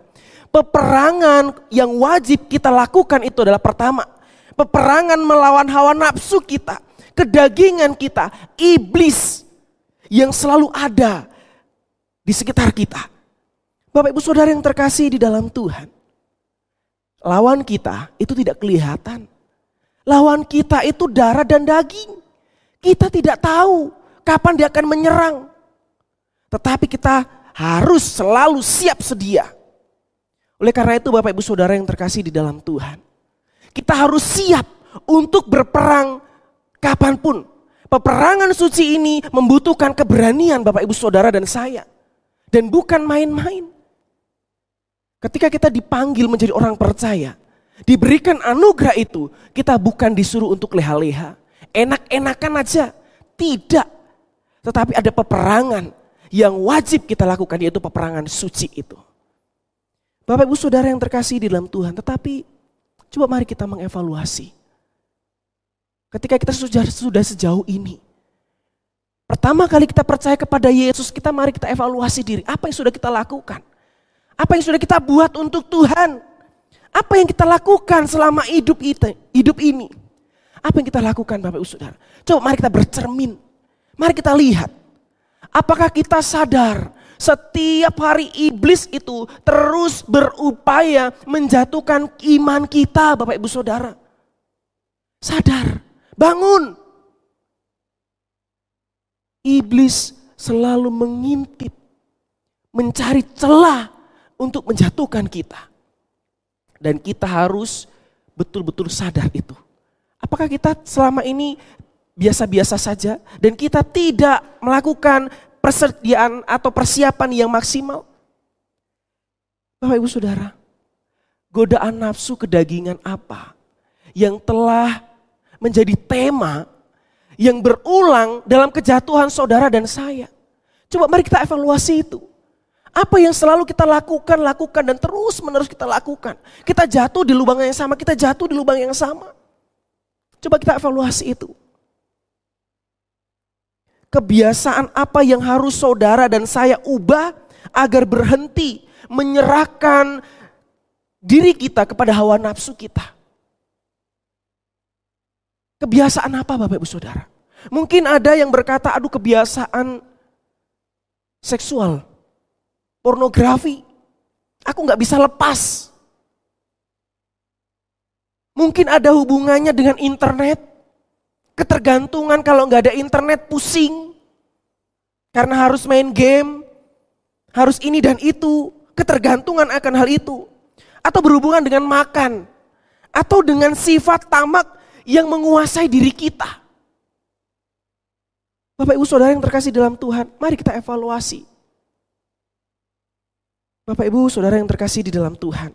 Peperangan yang wajib kita lakukan itu adalah pertama, peperangan melawan hawa nafsu kita, kedagingan kita, iblis yang selalu ada di sekitar kita. Bapak Ibu Saudara yang terkasih di dalam Tuhan. Lawan kita itu tidak kelihatan. Lawan kita itu darah dan daging. Kita tidak tahu kapan dia akan menyerang. Tetapi kita harus selalu siap sedia. Oleh karena itu Bapak Ibu Saudara yang terkasih di dalam Tuhan. Kita harus siap untuk berperang kapan pun. Peperangan suci ini membutuhkan keberanian Bapak Ibu Saudara dan saya. Dan bukan main-main. Ketika kita dipanggil menjadi orang percaya, diberikan anugerah itu, kita bukan disuruh untuk leha-leha. Enak-enakan aja. Tidak. Tetapi ada peperangan yang wajib kita lakukan yaitu peperangan suci itu. Bapak ibu saudara yang terkasih di dalam Tuhan. Tetapi coba mari kita mengevaluasi. Ketika kita sudah, sudah sejauh ini. Pertama kali kita percaya kepada Yesus, kita mari kita evaluasi diri. Apa yang sudah kita lakukan? Apa yang sudah kita buat untuk Tuhan? Apa yang kita lakukan selama hidup itu, hidup ini? Apa yang kita lakukan Bapak Ibu Saudara? Coba mari kita bercermin. Mari kita lihat. Apakah kita sadar setiap hari iblis itu terus berupaya menjatuhkan iman kita Bapak Ibu Saudara. Sadar, bangun. Iblis selalu mengintip, mencari celah untuk menjatuhkan kita. Dan kita harus betul-betul sadar itu. Apakah kita selama ini biasa-biasa saja dan kita tidak melakukan persediaan atau persiapan yang maksimal? Bapak Ibu Saudara, godaan nafsu kedagingan apa yang telah menjadi tema yang berulang dalam kejatuhan saudara dan saya. Coba mari kita evaluasi itu. Apa yang selalu kita lakukan, lakukan dan terus menerus kita lakukan. Kita jatuh di lubang yang sama, kita jatuh di lubang yang sama. Coba kita evaluasi itu. Kebiasaan apa yang harus saudara dan saya ubah agar berhenti menyerahkan diri kita kepada hawa nafsu kita. Kebiasaan apa Bapak Ibu Saudara? Mungkin ada yang berkata, aduh kebiasaan seksual, pornografi. Aku nggak bisa lepas. Mungkin ada hubungannya dengan internet. Ketergantungan kalau nggak ada internet pusing. Karena harus main game. Harus ini dan itu. Ketergantungan akan hal itu. Atau berhubungan dengan makan. Atau dengan sifat tamak yang menguasai diri kita. Bapak Ibu Saudara yang terkasih dalam Tuhan, mari kita evaluasi. Bapak Ibu Saudara yang terkasih di dalam Tuhan,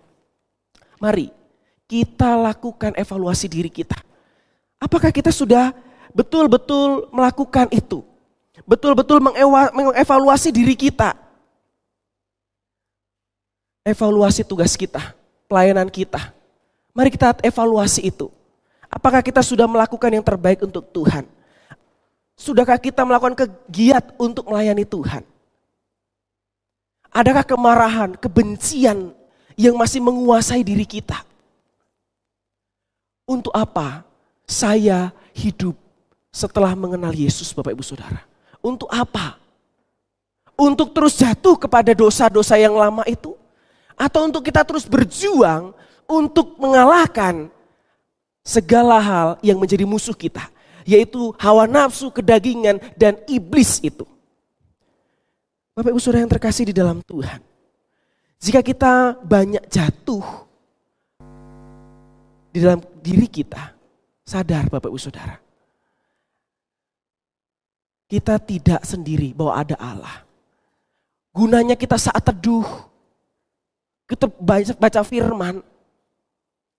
mari kita lakukan evaluasi diri kita. Apakah kita sudah betul-betul melakukan itu? Betul-betul mengevaluasi diri kita. Evaluasi tugas kita, pelayanan kita. Mari kita evaluasi itu. Apakah kita sudah melakukan yang terbaik untuk Tuhan? Sudahkah kita melakukan kegiat untuk melayani Tuhan? Adakah kemarahan, kebencian yang masih menguasai diri kita? Untuk apa saya hidup setelah mengenal Yesus Bapak Ibu Saudara? Untuk apa? Untuk terus jatuh kepada dosa-dosa yang lama itu? Atau untuk kita terus berjuang untuk mengalahkan segala hal yang menjadi musuh kita, yaitu hawa nafsu, kedagingan, dan iblis itu. Bapak Ibu Saudara yang terkasih di dalam Tuhan, jika kita banyak jatuh di dalam diri kita, sadar Bapak Ibu Saudara, kita tidak sendiri bahwa ada Allah. Gunanya kita saat teduh, kita baca, firman,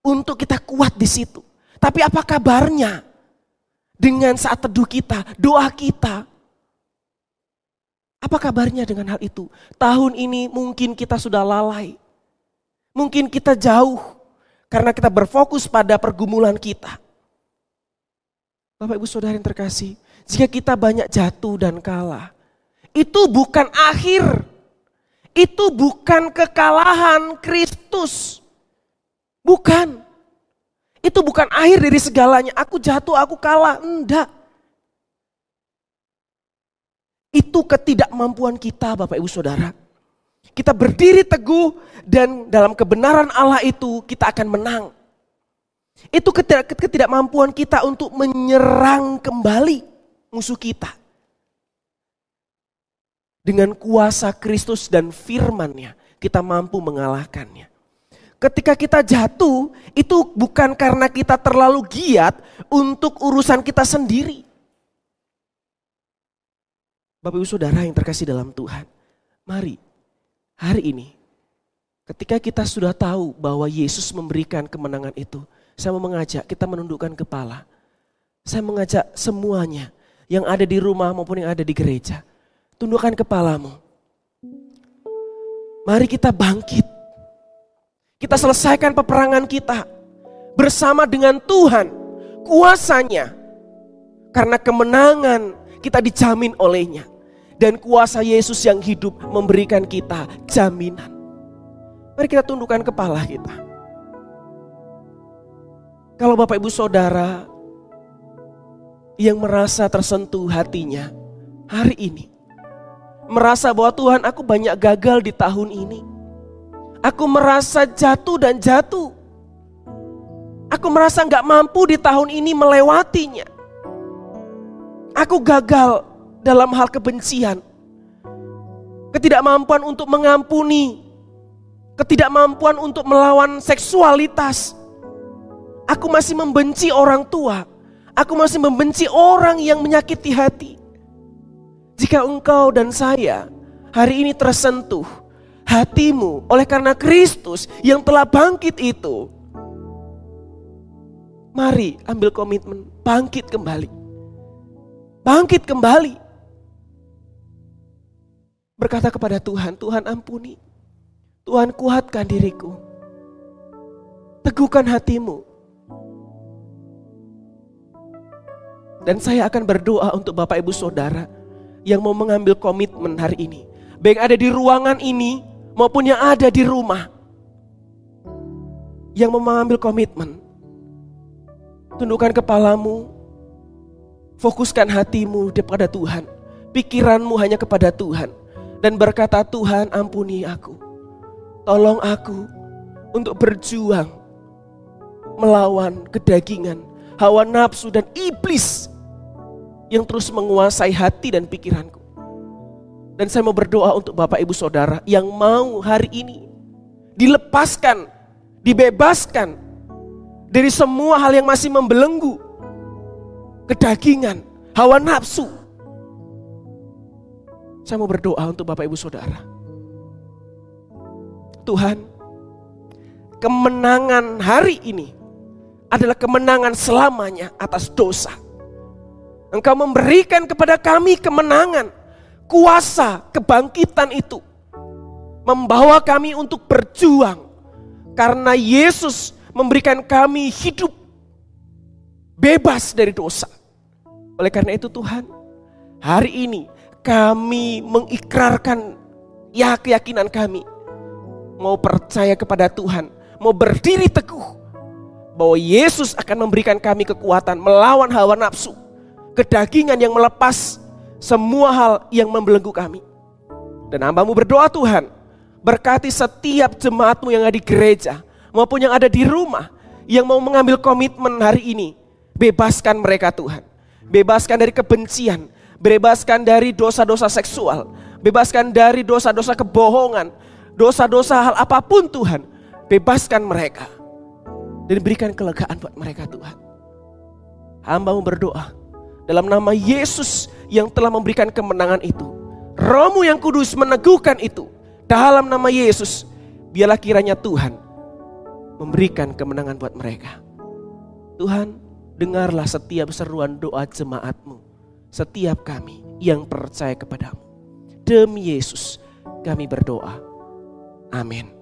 untuk kita kuat di situ. Tapi apa kabarnya dengan saat teduh kita, doa kita? Apa kabarnya dengan hal itu? Tahun ini mungkin kita sudah lalai. Mungkin kita jauh karena kita berfokus pada pergumulan kita. Bapak Ibu Saudara yang terkasih, jika kita banyak jatuh dan kalah, itu bukan akhir. Itu bukan kekalahan Kristus. Bukan. Itu bukan akhir dari segalanya. Aku jatuh, aku kalah. Enggak. Itu ketidakmampuan kita Bapak Ibu Saudara. Kita berdiri teguh dan dalam kebenaran Allah itu kita akan menang. Itu ketidakmampuan kita untuk menyerang kembali musuh kita. Dengan kuasa Kristus dan firmannya kita mampu mengalahkannya. Ketika kita jatuh, itu bukan karena kita terlalu giat untuk urusan kita sendiri. Bapak Ibu Saudara yang terkasih dalam Tuhan, mari hari ini ketika kita sudah tahu bahwa Yesus memberikan kemenangan itu, saya mau mengajak kita menundukkan kepala. Saya mengajak semuanya yang ada di rumah maupun yang ada di gereja, tundukkan kepalamu. Mari kita bangkit kita selesaikan peperangan kita bersama dengan Tuhan, kuasanya. Karena kemenangan kita dijamin olehnya. Dan kuasa Yesus yang hidup memberikan kita jaminan. Mari kita tundukkan kepala kita. Kalau Bapak Ibu Saudara yang merasa tersentuh hatinya hari ini. Merasa bahwa Tuhan aku banyak gagal di tahun ini Aku merasa jatuh dan jatuh. Aku merasa nggak mampu di tahun ini melewatinya. Aku gagal dalam hal kebencian. Ketidakmampuan untuk mengampuni. Ketidakmampuan untuk melawan seksualitas. Aku masih membenci orang tua. Aku masih membenci orang yang menyakiti hati. Jika engkau dan saya hari ini tersentuh hatimu oleh karena Kristus yang telah bangkit itu. Mari ambil komitmen, bangkit kembali. Bangkit kembali. Berkata kepada Tuhan, Tuhan ampuni. Tuhan kuatkan diriku. Teguhkan hatimu. Dan saya akan berdoa untuk Bapak Ibu Saudara yang mau mengambil komitmen hari ini. Baik ada di ruangan ini maupun yang ada di rumah yang mau mengambil komitmen. Tundukkan kepalamu, fokuskan hatimu kepada Tuhan, pikiranmu hanya kepada Tuhan, dan berkata, "Tuhan, ampuni aku, tolong aku untuk berjuang melawan kedagingan, hawa nafsu, dan iblis yang terus menguasai hati dan pikiranku." Dan saya mau berdoa untuk Bapak Ibu Saudara yang mau hari ini dilepaskan, dibebaskan dari semua hal yang masih membelenggu. Kedagingan, hawa nafsu. Saya mau berdoa untuk Bapak Ibu Saudara. Tuhan, kemenangan hari ini adalah kemenangan selamanya atas dosa. Engkau memberikan kepada kami kemenangan kuasa kebangkitan itu membawa kami untuk berjuang karena Yesus memberikan kami hidup bebas dari dosa. Oleh karena itu Tuhan, hari ini kami mengikrarkan ya keyakinan kami mau percaya kepada Tuhan, mau berdiri teguh bahwa Yesus akan memberikan kami kekuatan melawan hawa nafsu, kedagingan yang melepas semua hal yang membelenggu kami. Dan hambamu berdoa Tuhan, berkati setiap jemaatmu yang ada di gereja, maupun yang ada di rumah, yang mau mengambil komitmen hari ini. Bebaskan mereka Tuhan. Bebaskan dari kebencian, bebaskan dari dosa-dosa seksual, bebaskan dari dosa-dosa kebohongan, dosa-dosa hal apa pun Tuhan. Bebaskan mereka. Dan berikan kelegaan buat mereka Tuhan. Hambamu berdoa, dalam nama Yesus yang telah memberikan kemenangan itu. Rohmu yang kudus meneguhkan itu. Dalam nama Yesus, biarlah kiranya Tuhan memberikan kemenangan buat mereka. Tuhan, dengarlah setiap seruan doa jemaatmu. Setiap kami yang percaya kepadamu. Demi Yesus kami berdoa. Amin.